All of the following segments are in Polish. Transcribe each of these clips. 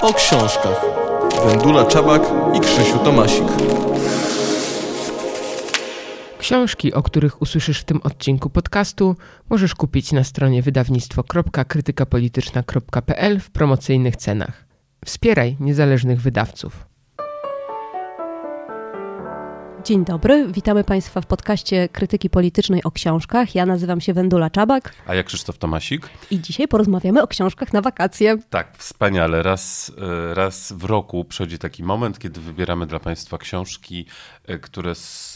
o książkach. Wendula Czabak i Krzysiu Tomasik. Książki, o których usłyszysz w tym odcinku podcastu, możesz kupić na stronie wydawnictwo.krytykapolityczna.pl w promocyjnych cenach. Wspieraj niezależnych wydawców. Dzień dobry, witamy Państwa w podcaście Krytyki Politycznej o książkach. Ja nazywam się Wendula Czabak. A ja Krzysztof Tomasik. I dzisiaj porozmawiamy o książkach na wakacje. Tak, wspaniale. Raz, e, raz w roku przychodzi taki moment, kiedy wybieramy dla Państwa książki, e, które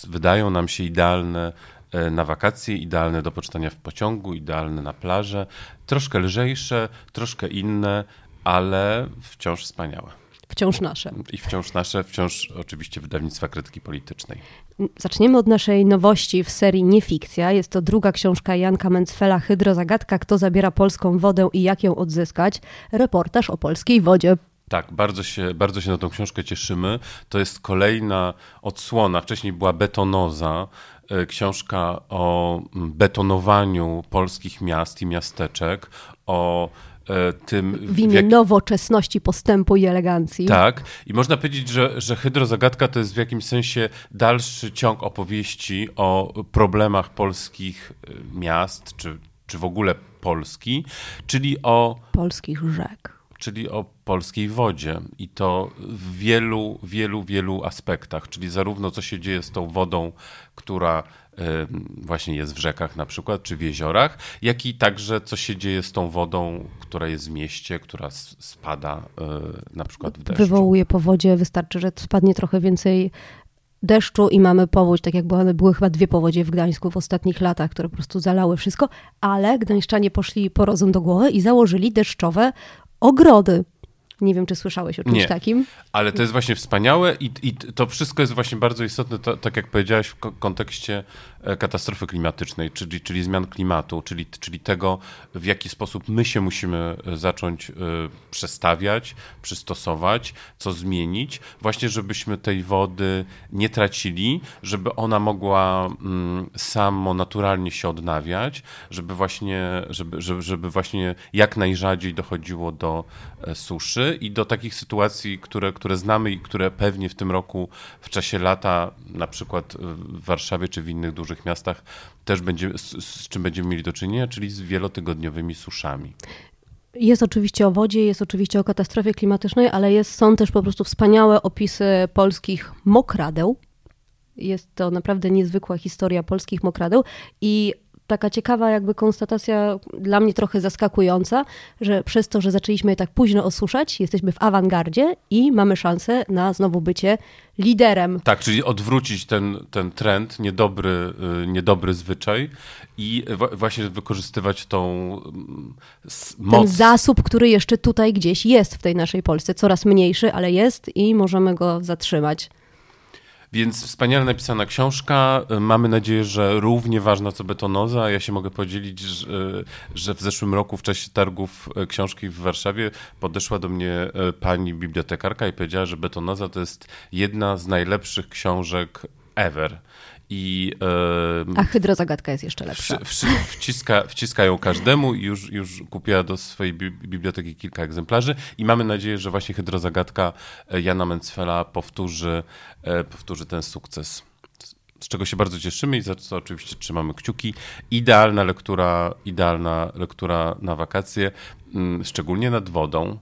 wydają nam się idealne e, na wakacje, idealne do poczytania w pociągu, idealne na plażę. Troszkę lżejsze, troszkę inne, ale wciąż wspaniałe. Wciąż nasze. I wciąż nasze, wciąż oczywiście wydawnictwa krytyki politycznej. Zaczniemy od naszej nowości w serii Niefikcja. Jest to druga książka Janka Mencfela Hydrozagadka Kto zabiera polską wodę i jak ją odzyskać? Reportaż o polskiej wodzie. Tak, bardzo się, bardzo się na tą książkę cieszymy. To jest kolejna odsłona. Wcześniej była Betonoza, e, książka o betonowaniu polskich miast i miasteczek, o tym... W imię jak... nowoczesności, postępu i elegancji. Tak. I można powiedzieć, że, że Hydrozagadka to jest w jakimś sensie dalszy ciąg opowieści o problemach polskich e, miast, czy, czy w ogóle Polski, czyli o... Polskich rzek. Czyli o polskiej wodzie i to w wielu, wielu, wielu aspektach, czyli zarówno co się dzieje z tą wodą, która właśnie jest w rzekach na przykład, czy w jeziorach, jak i także co się dzieje z tą wodą, która jest w mieście, która spada e, na przykład w deszczu. Wywołuje powodzie, wystarczy, że spadnie trochę więcej deszczu i mamy powódź, tak jak były, były chyba dwie powodzie w Gdańsku w ostatnich latach, które po prostu zalały wszystko, ale gdańszczanie poszli po rozum do głowy i założyli deszczowe ogrody. Nie wiem, czy słyszałeś o czymś Nie, takim. Ale to jest właśnie wspaniałe i, i to wszystko jest właśnie bardzo istotne, to, tak jak powiedziałeś, w kontekście katastrofy klimatycznej, czyli, czyli zmian klimatu, czyli, czyli tego, w jaki sposób my się musimy e, zacząć y, przestawiać, przystosować, co zmienić, właśnie żebyśmy tej wody nie tracili, żeby ona mogła mm, samo naturalnie się odnawiać, żeby właśnie, żeby, żeby, żeby właśnie jak najrzadziej dochodziło do suszy i do takich sytuacji, które, które znamy i które pewnie w tym roku w czasie lata, na przykład w Warszawie czy w innych dużych miastach, też będzie, z, z czym będziemy mieli do czynienia, czyli z wielotygodniowymi suszami. Jest oczywiście o wodzie, jest oczywiście o katastrofie klimatycznej, ale jest, są też po prostu wspaniałe opisy polskich mokradeł. Jest to naprawdę niezwykła historia polskich mokradeł i taka ciekawa jakby konstatacja, dla mnie trochę zaskakująca, że przez to, że zaczęliśmy je tak późno osuszać, jesteśmy w awangardzie i mamy szansę na znowu bycie liderem. Tak, czyli odwrócić ten, ten trend, niedobry, y, niedobry zwyczaj i właśnie wykorzystywać tą mm, moc. Ten zasób, który jeszcze tutaj gdzieś jest w tej naszej Polsce, coraz mniejszy, ale jest i możemy go zatrzymać. Więc wspaniale napisana książka. Mamy nadzieję, że równie ważna co betonoza. Ja się mogę podzielić, że, w zeszłym roku w czasie targów e, książki w Warszawie podeszła do mnie e, pani bibliotekarka i powiedziała, że betonoza to jest jedna z najlepszych książek ever. I, A hydrozagadka jest jeszcze lepsza. W, w, wciska, wciska ją każdemu i już, już kupiła do swojej biblioteki kilka egzemplarzy i mamy nadzieję, że właśnie hydrozagadka e, Jana Mencfela powtórzy, e, powtórzy ten sukces. Z czego się bardzo cieszymy i za co oczywiście trzymamy kciuki. Idealna lektura, idealna lektura na wakacje, mm, szczególnie nad wodą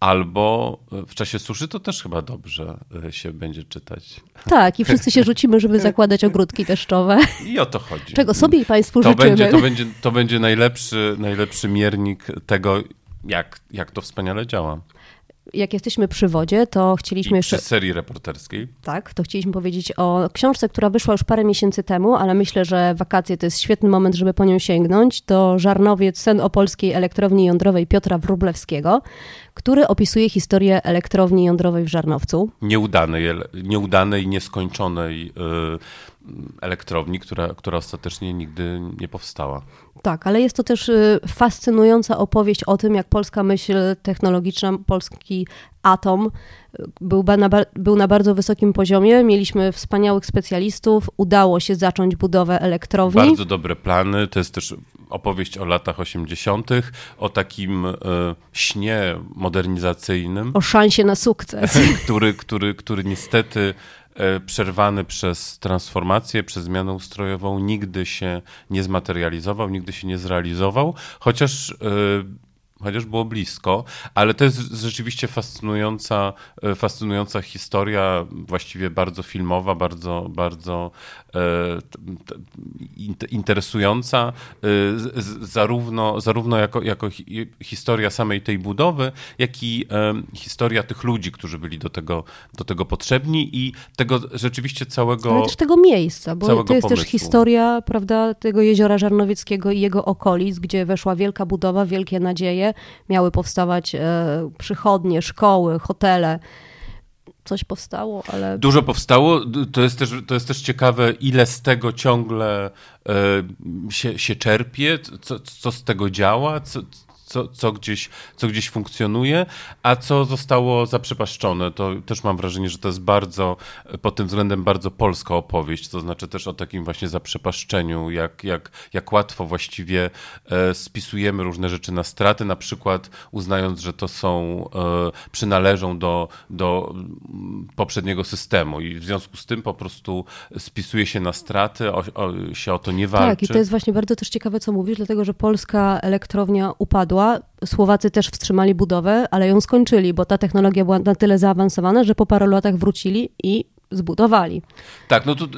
Albo w czasie suszy to też chyba dobrze e, się będzie czytać. Tak, i wszyscy się rzucimy, żeby zakładać ogródki deszczowe. I o to chodzi. Czego sobie i Państwu to życzymy. Będzie, to będzie, to będzie najlepszy, najlepszy miernik tego, jak, jak to wspaniale działa jak jesteśmy przy wodzie, to chcieliśmy I jeszcze. Przy serii reporterskiej. Tak, to chcieliśmy powiedzieć o książce, która wyszła już parę miesięcy temu, ale myślę, że wakacje to jest świetny moment, żeby po nią sięgnąć. To Żarnowiec, sen o polskiej elektrowni jądrowej Piotra Wróblewskiego, który opisuje historię elektrowni jądrowej w Żarnowcu. Nieudanej, nieudanej nieskończonej elektrowni, która, która ostatecznie nigdy nie powstała. Tak, ale jest to też y, fascynująca opowieść o tym, jak polska myśl technologiczna, polski atom y, był na, był na bardzo wysokim poziomie. Mieliśmy wspaniałych specjalistów, udało się zacząć budowę elektrowni. Bardzo dobre plany. To jest też opowieść o latach 80., o takim e, śnie modernizacyjnym. O szansie na sukces. który, który, który niestety przerwany przez transformację, przez zmianę ustrojową, nigdy się nie zmaterializował, nigdy się nie zrealizował, chociaż e, chociaż było blisko, ale to jest rzeczywiście fascynująca, e, fascynująca historia, właściwie bardzo filmowa, bardzo, bardzo e, interesująca, e, zarówno, zarówno jako, jako historia samej tej budowy, jak i historia tych ludzi, którzy byli do tego, do tego potrzebni i tego rzeczywiście całego Ale też tego miejsca, bo to jest pomysłu. też historia, prawda, tego jeziora Żarnowieckiego i jego okolic, gdzie weszła wielka budowa, wielkie nadzieje, miały powstawać e, przychodnie, szkoły, hotele coś powstało, ale. Dużo powstało. To jest też, to jest też ciekawe, ile z tego ciągle e, się, się czerpie, co, co z tego działa, co, co, co, gdzieś, co gdzieś funkcjonuje, a co zostało zaprzepaszczone. To też mam wrażenie, że to jest bardzo, pod tym względem bardzo polska opowieść, to znaczy też o takim właśnie zaprzepaszczeniu, jak, jak, jak łatwo właściwie e, spisujemy różne rzeczy na straty, na przykład uznając, że to są, e, przynależą do, do mm, poprzedniego systemu i w związku z tym po prostu spisuje się na straty, o, o, się o to nie walczy. Tak, i to jest właśnie bardzo też ciekawe, co mówisz, dlatego, że polska elektrownia upadła, Słowacy też wstrzymali budowę, ale ją skończyli, bo ta technologia była na tyle zaawansowana, że po paru latach wrócili i zbudowali. Tak, no tu,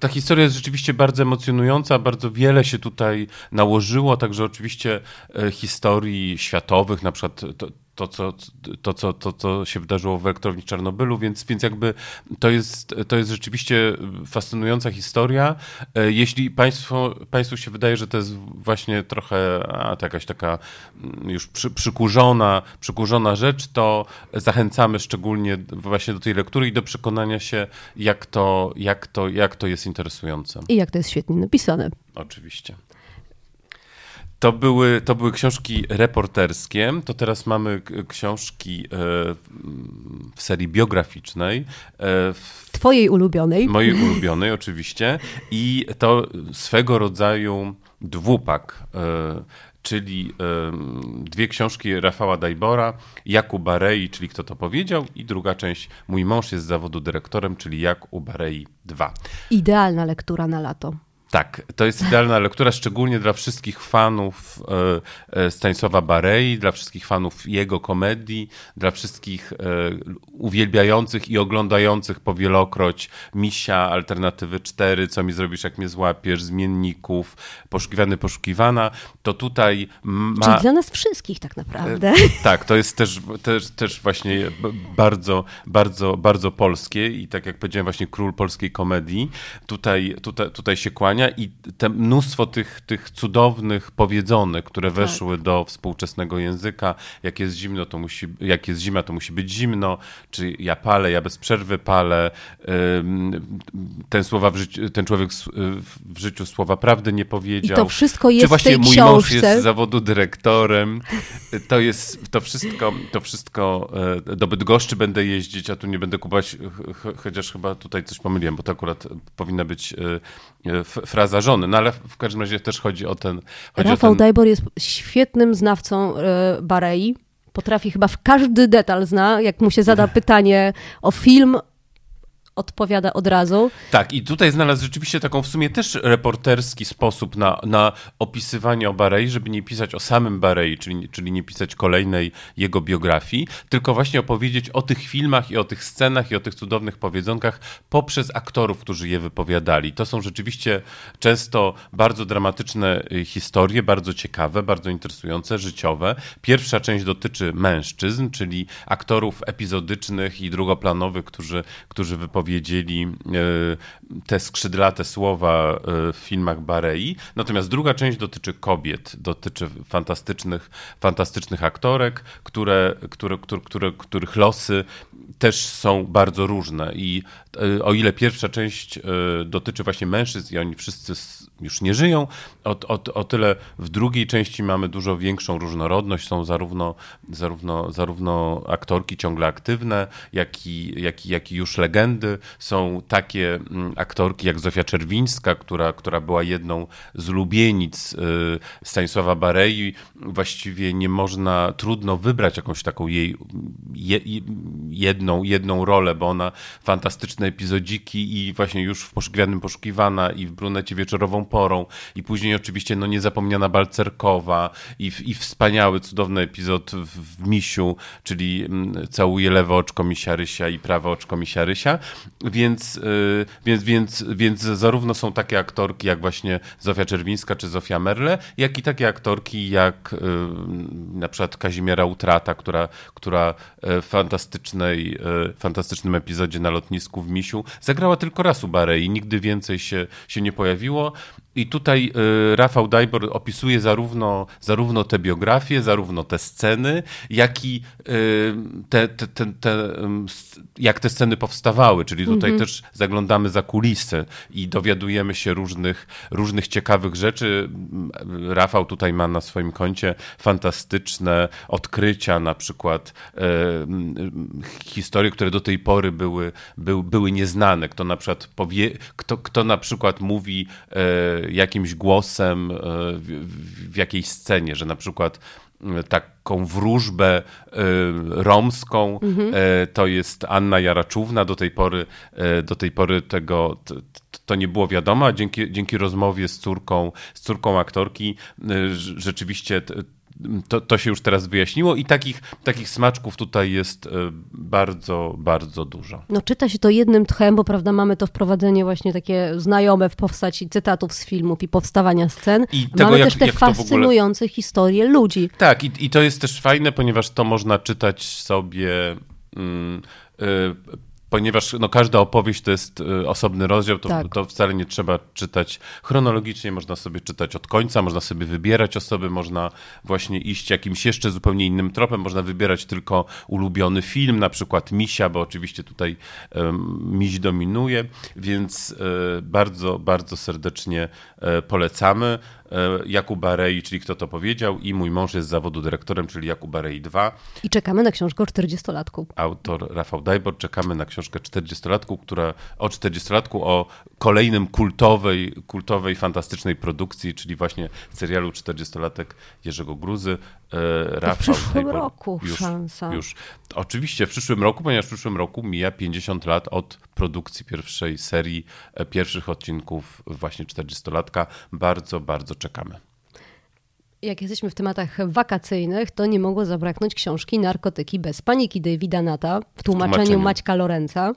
ta historia jest rzeczywiście bardzo emocjonująca, bardzo wiele się tutaj nałożyło, także oczywiście e, historii światowych, na przykład to, to, co, to, co, to, co się wydarzyło w elektrowni Czarnobylu, więc, więc jakby to jest, to jest rzeczywiście fascynująca historia. E, jeśli państwo, państwu się wydaje, że to jest właśnie trochę a, to jakaś taka mm, już przy, przykurzona, przykurzona rzecz, to zachęcamy szczególnie właśnie do tej lektury i do przekonania się, jak to, jak to, jak to jest interesujące. I jak to jest świetnie napisane. Oczywiście. To były, to były książki reporterskie, to teraz mamy książki e, w serii biograficznej. E, Twojej ulubionej. Mojej ulubionej, oczywiście. I to swego rodzaju dwupak e, czyli dwie książki Rafała Dajbora, Jakub Barei, czyli Kto to powiedział i druga część Mój mąż jest z zawodu dyrektorem, czyli Jak u Barei 2. Idealna lektura na lato. Tak, to jest idealna lektura, szczególnie dla wszystkich fanów e, e, Stanisława Barei, dla wszystkich fanów jego komedii, dla wszystkich e, uwielbiających i oglądających powielokroć Misia, Alternatywy 4, Co mi zrobisz, jak mnie złapiesz, Zmienników, Poszukiwany, Poszukiwana, to tutaj ma... Czyli dla nas wszystkich tak naprawdę. Tak, to jest też, też, też właśnie bardzo, bardzo, bardzo polskie i tak jak powiedziałem, właśnie król polskiej komedii. Tutaj, tutaj, tutaj się kłania i te mnóstwo tych, tych cudownych powiedzonek, które tak. weszły tak. do współczesnego języka. Jak jest zimno, to musi, jak jest zima, to musi być zimno, czy ja palę, ja bez przerwy palę. Ten, słowa w życiu, ten człowiek w życiu słowa prawdy nie powiedział. I to wszystko jest czy właśnie mój książce. mąż jest z zawodu dyrektorem. To jest to wszystko, to wszystko e, do Bydgoszczy będę jeździć, a tu nie będę kupować, chociaż chyba tutaj coś pomyliłem, bo to akurat powinna być e, e, fraza żony, no ale w każdym razie też chodzi o ten... Chodzi Rafał o ten... Dajbor jest świetnym znawcą e, Barei. Potrafi chyba w każdy detal zna, jak mu się zada pytanie o film, odpowiada od razu. Tak, i tutaj znalazł rzeczywiście taką w sumie też reporterski sposób na, na opisywanie o Barei, żeby nie pisać o samym Barei, czyli, czyli nie pisać kolejnej jego biografii, tylko właśnie opowiedzieć o tych filmach i o tych scenach i o tych cudownych powiedzonkach poprzez aktorów, którzy je wypowiadali. To są rzeczywiście często bardzo dramatyczne y, historie, bardzo ciekawe, bardzo interesujące, życiowe. Pierwsza część dotyczy mężczyzn, czyli aktorów epizodycznych i drugoplanowych, którzy, którzy wypowiadają powiedzieli e, te skrzydlate słowa e, w filmach Barei. Natomiast druga część dotyczy kobiet, dotyczy fantastycznych, fantastycznych aktorek, które, które, które, które, których losy też są bardzo różne i o ile pierwsza część e, dotyczy właśnie mężczyzn i oni wszyscy już nie żyją, o, o, o tyle w drugiej części mamy dużo większą różnorodność. Są zarówno, zarówno, zarówno aktorki ciągle aktywne, jak i, jak, i, jak i już legendy. Są takie mm, aktorki jak Zofia Czerwińska, która, która była jedną z lubienic Stanisława Barei. Właściwie nie można, trudno wybrać jakąś taką jej je, jedną, jedną rolę, bo ona fantastyczne epizodziki i właśnie już w poszukiwanym poszukiwana i w brunecie wieczorową porą. I później oczywiście no niezapomniana Balcerkowa i, i wspaniały, cudowny epizod w, Misiu, czyli mm, całuje lewe oczko Misiarysia i prawe oczko Misiarysia, więc, yy, więc, więc, więc zarówno są takie aktorki jak właśnie Zofia Czerwińska czy Zofia Merle, jak i takie aktorki jak yy, na przykład Kazimiera Utrata, która, która w fantastycznej, e, fantastycznym epizodzie na lotnisku w Misiu zagrała tylko raz u Barei, nigdy więcej się, się nie pojawiło. I tutaj y, Rafał Dajbor opisuje zarówno, zarówno te biografie, zarówno te sceny, jak i y, te, te, te, te, jak te sceny powstawały, czyli tutaj mhm. też zaglądamy za kulisy i dowiadujemy się różnych, różnych ciekawych rzeczy. Rafał tutaj ma na swoim koncie fantastyczne odkrycia, na przykład y, historie, które do tej pory były, były, były nieznane. Kto na przykład powie, kto, kto na przykład mówi jakimś głosem e, w, jakiejś scenie, że na przykład e, taką wróżbę e, romską mhm. to jest Anna Jaraczówna. Do tej pory, do tej pory tego to nie było wiadomo, a dzięki, dzięki rozmowie z córką, z córką aktorki rzeczywiście to, to się już teraz wyjaśniło i takich, takich smaczków tutaj jest e, bardzo, bardzo dużo. No czyta się to jednym tchem, bo prawda mamy to wprowadzenie właśnie takie znajome w postaci cytatów z filmów i powstawania scen. I tego, mamy jak, też te fascynujące ogóle... historie ludzi. Tak i, i to jest też fajne, ponieważ to można czytać sobie... Mm, y, ponieważ no, każda opowieść to jest y, osobny rozdział, to, tak. to wcale nie trzeba czytać chronologicznie, można sobie czytać od końca, można sobie wybierać osoby, można właśnie iść jakimś jeszcze zupełnie innym tropem, można wybierać tylko ulubiony film, na przykład Misia, bo oczywiście tutaj um, Miś dominuje, więc y, bardzo, bardzo serdecznie y, polecamy. E, Jakub Arei, czyli kto to powiedział, i mój mąż jest z zawodu dyrektorem, czyli Jakub Arei 2. I czekamy na książkę o 40-latku. Autor Rafał Dajbor, czekamy na książkę 40-latku, która o 40-latku, o kolejnym kultowej, kultowej, fantastycznej produkcji, czyli właśnie serialu 40-latek Jerzego Gruzy. E, Rafał w przyszłym roku już, szansa. Już, oczywiście w przyszłym roku, ponieważ w przyszłym roku mija 50 lat od produkcji pierwszej serii, e, pierwszych odcinków właśnie 40-latka. Bardzo, bardzo czekamy. Jak jesteśmy w tematach wakacyjnych, to nie mogło zabraknąć książki Narkotyki bez paniki Davida Nata w tłumaczeniu, w tłumaczeniu. Maćka Lorenza.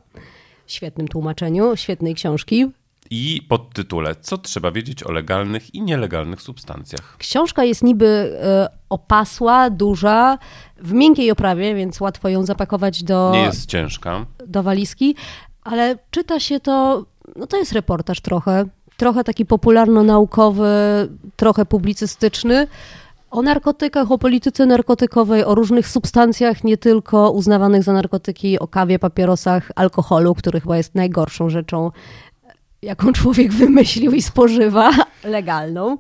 Świetnym tłumaczeniu, świetnej książki. I pod tytule Co trzeba wiedzieć o legalnych i nielegalnych substancjach? Książka jest niby y, opasła, duża, w miękkiej oprawie, więc łatwo ją zapakować do. Nie jest ciężka. Do walizki, ale czyta się to. No to jest reportaż trochę trochę taki popularno-naukowy, trochę publicystyczny. O narkotykach, o polityce narkotykowej, o różnych substancjach, nie tylko uznawanych za narkotyki, o kawie, papierosach, alkoholu, który chyba jest najgorszą rzeczą, jaką człowiek wymyślił i spożywa, legalną.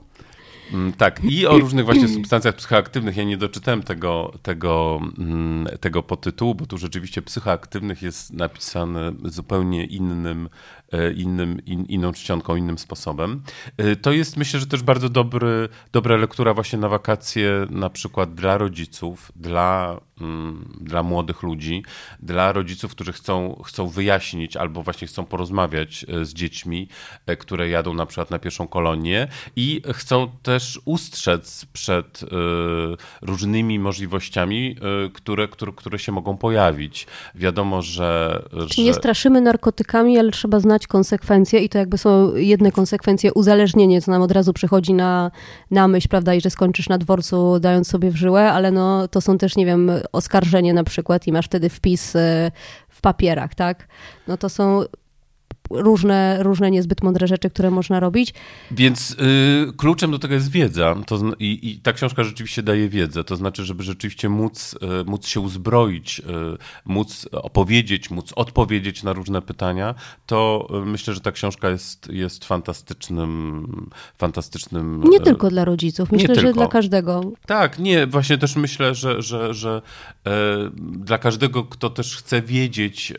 Mm, tak, i o różnych właśnie substancjach psychoaktywnych. Ja nie doczytałem tego, tego, mm, tego podtytułu, bo tu rzeczywiście psychoaktywnych jest napisane zupełnie innym E, innym, in, inną czcionką, innym sposobem. E, to jest myślę, że też bardzo dobry, dobra lektura właśnie na wakacje, na przykład dla rodziców, dla, dla młodych ludzi, dla rodziców, którzy chcą, chcą wyjaśnić albo właśnie chcą porozmawiać e, z dziećmi, które jadą na przykład na pierwszą kolonię i chcą też ustrzec przed różnymi możliwościami, które, które, które się mogą pojawić. Wiadomo, że... Czyli że... nie straszymy narkotykami, ale trzeba znać konsekwencje i to jakby są jedne konsekwencje uzależnienie, co nam od razu przychodzi na, na myśl, prawda, i że skończysz na dworcu dając sobie w żyłę, ale no to są też, nie wiem, oskarżenie na przykład i masz wtedy wpis y, w papierach, tak? No to są różne, różne niezbyt mądre rzeczy, które można robić. Więc y, kluczem do tego jest wiedza. To, i, I ta książka rzeczywiście daje wiedzę. To znaczy, żeby rzeczywiście móc, y, móc się uzbroić, y, móc opowiedzieć, móc odpowiedzieć na różne pytania, to y, myślę, że ta książka jest, jest fantastycznym, fantastycznym. Nie y, tylko dla rodziców, myślę, że tylko. dla każdego. Tak, nie, właśnie też myślę, że, że, że e, dla każdego, kto też chce wiedzieć, e,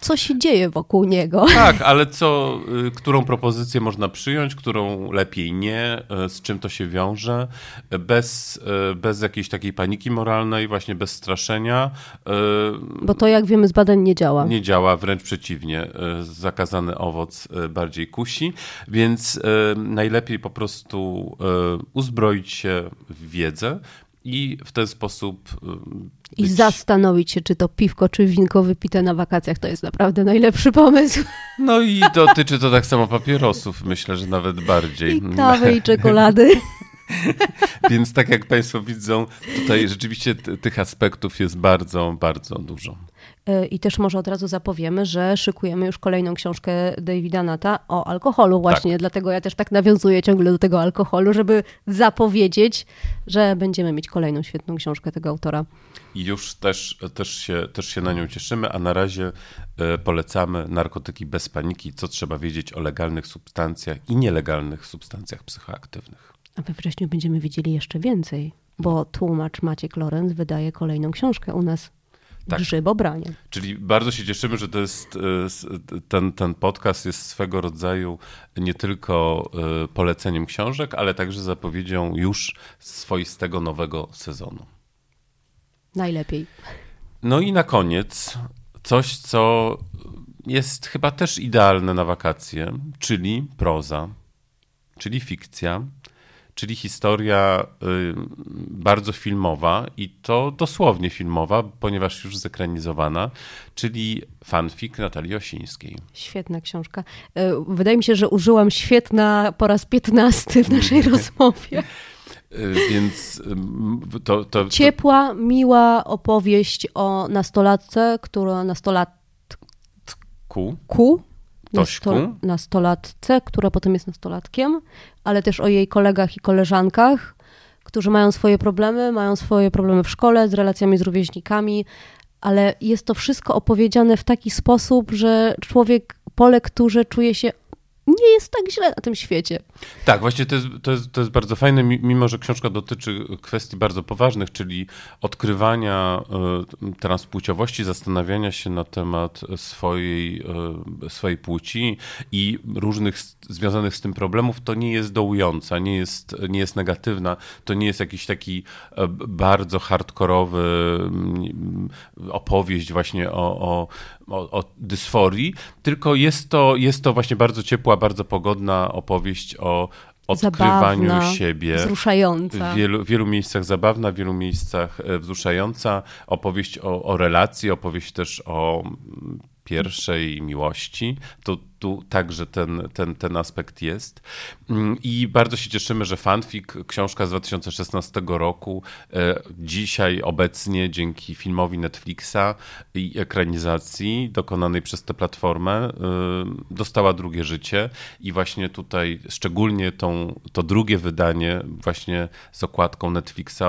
Co się dzieje wokół niego? tak, ale co, y, którą propozycję można przyjąć, którą lepiej nie, y, z czym to się wiąże, bez, y, bez jakiejś takiej paniki moralnej, właśnie bez straszenia. Bo to, jak wiemy z badań, nie działa. Nie działa, wręcz przeciwnie. Zakazany owoc bardziej kusi, więc najlepiej po prostu uzbroić się w wiedzę i w ten sposób y, I być- zastanowić się, czy to piwko, czy winko wypite na wakacjach to jest naprawdę najlepszy pomysł. No i dotyczy to tak samo papierosów, myślę, że nawet bardziej. I kawy, i czekolady. Więc tak jak Państwo widzą, tutaj rzeczywiście tych aspektów jest bardzo, bardzo dużo. E, I też może od razu zapowiemy, że szykujemy już kolejną książkę Davida Nata o alkoholu właśnie. Dlatego ja też tak nawiązuję ciągle do tego alkoholu, żeby zapowiedzieć, że będziemy mieć kolejną świetną książkę tego autora. I już też, też, się, też się na nią cieszymy, a na razie e, polecamy Narkotyki bez paniki, co trzeba wiedzieć o legalnych substancjach i nielegalnych substancjach psychoaktywnych. A we wrześniu będziemy wiedzieli jeszcze więcej, bo tłumacz Maciek Lorenz wydaje kolejną książkę u nas. Tak. Grzybobranie. Czyli bardzo się cieszymy, że to jest, e, ten, ten podcast jest swego rodzaju nie tylko e, poleceniem książek, ale także zapowiedzią już swoistego nowego sezonu. Najlepiej. No i na koniec coś, co jest chyba też idealne na wakacje, czyli proza, czyli fikcja, czyli historia y, bardzo filmowa i to dosłownie filmowa, ponieważ już zekranizowana, czyli fanfic Natalii Osińskiej. Świetna książka. E, Wydaje mi się, że użyłam świetna po raz piętnastty w naszej rozmowie. Y, Więc ym, to, to, to, Ciepła, miła opowieść o nastolatce, która nastolatku, ku, nasto, Tośku. nastolatce, która potem jest nastolatkiem, ale też o jej kolegach i koleżankach, którzy mają swoje problemy, mają swoje problemy w szkole, z relacjami z rówieśnikami, ale jest to wszystko opowiedziane w taki sposób, że człowiek po lekturze czuje się nie jest tak źle na tym świecie. Tak, właśnie to jest, to jest, to jest bardzo fajne, mi- mimo że książka dotyczy kwestii bardzo poważnych, czyli odkrywania e, transpłciowości, zastanawiania się na temat swojej, e, swojej płci i różnych związanych z tym problemów, to nie jest dołująca, nie jest, nie jest negatywna, to nie jest jakiś taki e, bardzo hardkorowy mm, opowieść właśnie o, o, o, o dysforii, tylko jest to, jest to właśnie bardzo ciepła, bardzo pogodna opowieść o odkrywaniu Zabawna, siebie. Wzruszająca. W wielu, wielu miejscach zabawna, w wielu miejscach e, wzruszająca. Opowieść o, o relacji, opowieść też o mm, pierwszej miłości. To tu także ten, ten, ten aspekt jest. Mm, I bardzo się cieszymy, że fanfic, książka z 2016 roku, e, dzisiaj, obecnie, dzięki filmowi Netflixa i ekranizacji dokonanej przez tę platformę, e, dostała drugie życie. I właśnie tutaj szczególnie tą, to drugie wydanie, właśnie z okładką Netflixa,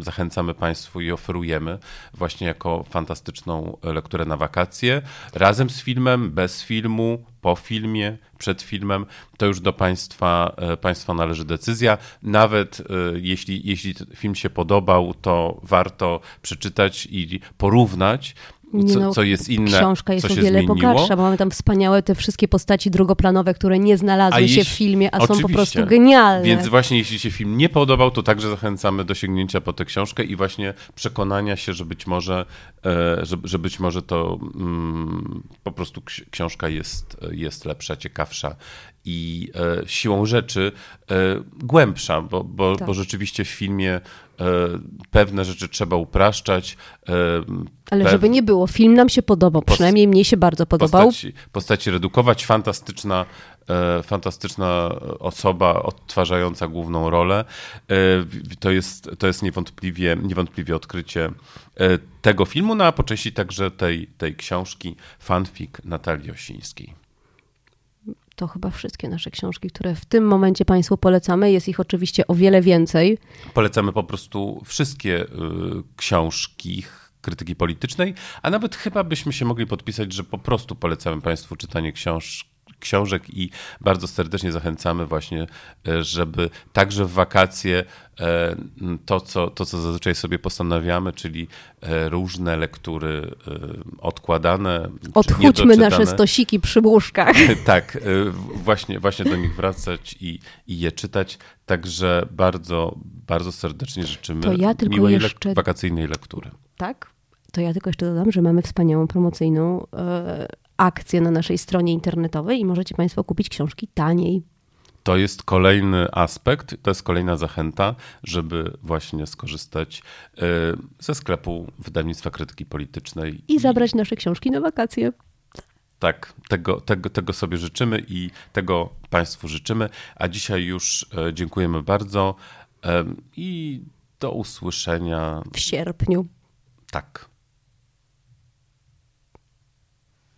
zachęcamy Państwu i oferujemy właśnie jako fantastyczną lekturę na wakacje. Razem z filmem, bez filmu, po filmie, przed filmem, to już do Państwa, e, państwa należy decyzja. Nawet e, jeśli, jeśli film się podobał, to warto przeczytać i porównać, co, no, co jest inne, Książka jest co o się wiele zmieniło. bogatsza, bo mamy tam wspaniałe te wszystkie postaci drugoplanowe, które nie znalazły A się w jeśli- filmie, a są po prostu genialne. Więc właśnie jeśli się film nie podobał, to także zachęcamy do sięgnięcia po tę książkę i właśnie przekonania się, że być może, e, że, że być może to mm, po prostu ksi- książka jest, jest lepsza, ciekawsza i e, siłą rzeczy e, głębsza, bo, bo, Tak. bo rzeczywiście w filmie e, pewne rzeczy trzeba upraszczać. e, Ale żeby nie było, film nam się podobał, przynajmniej mnie się bardzo podobał. postaci, postaci redukować. Fantastyczna, e, fantastyczna osoba odtwarzająca główną rolę. E, to, jest, to jest niewątpliwie, niewątpliwie odkrycie tego filmu, no a po części także tej, tej książki fanfic Natalii Osińskiej. To chyba wszystkie nasze książki, które w tym momencie Państwu polecamy. Jest ich oczywiście o wiele więcej. Polecamy po prostu wszystkie y, książki krytyki politycznej, a nawet chyba byśmy się mogli podpisać, że po prostu polecamy Państwu czytanie książ książek i bardzo serdecznie zachęcamy właśnie, e, żeby także w wakacje e, to, co, to, co zazwyczaj sobie postanawiamy, czyli e, różne lektury odkładane. Odchudźmy nasze stosiki przy łóżkach. tak, właśnie, właśnie do nich wracać i, i je czytać. Także bardzo, bardzo serdecznie życzymy ja miłej jeszcze... lek wakacyjnej lektury. Tak? To ja tylko jeszcze dodam, że mamy wspaniałą promocyjną akcję na naszej stronie internetowej i możecie Państwo kupić książki taniej. To jest kolejny aspekt, to jest kolejna zachęta, żeby właśnie skorzystać e, ze sklepu wydawnictwa krytyki politycznej. I zabrać nasze książki na wakacje. Tak, tego, tego, tego sobie życzymy i tego Państwu życzymy. A dzisiaj już e, dziękujemy bardzo e, i do usłyszenia w sierpniu. Tak.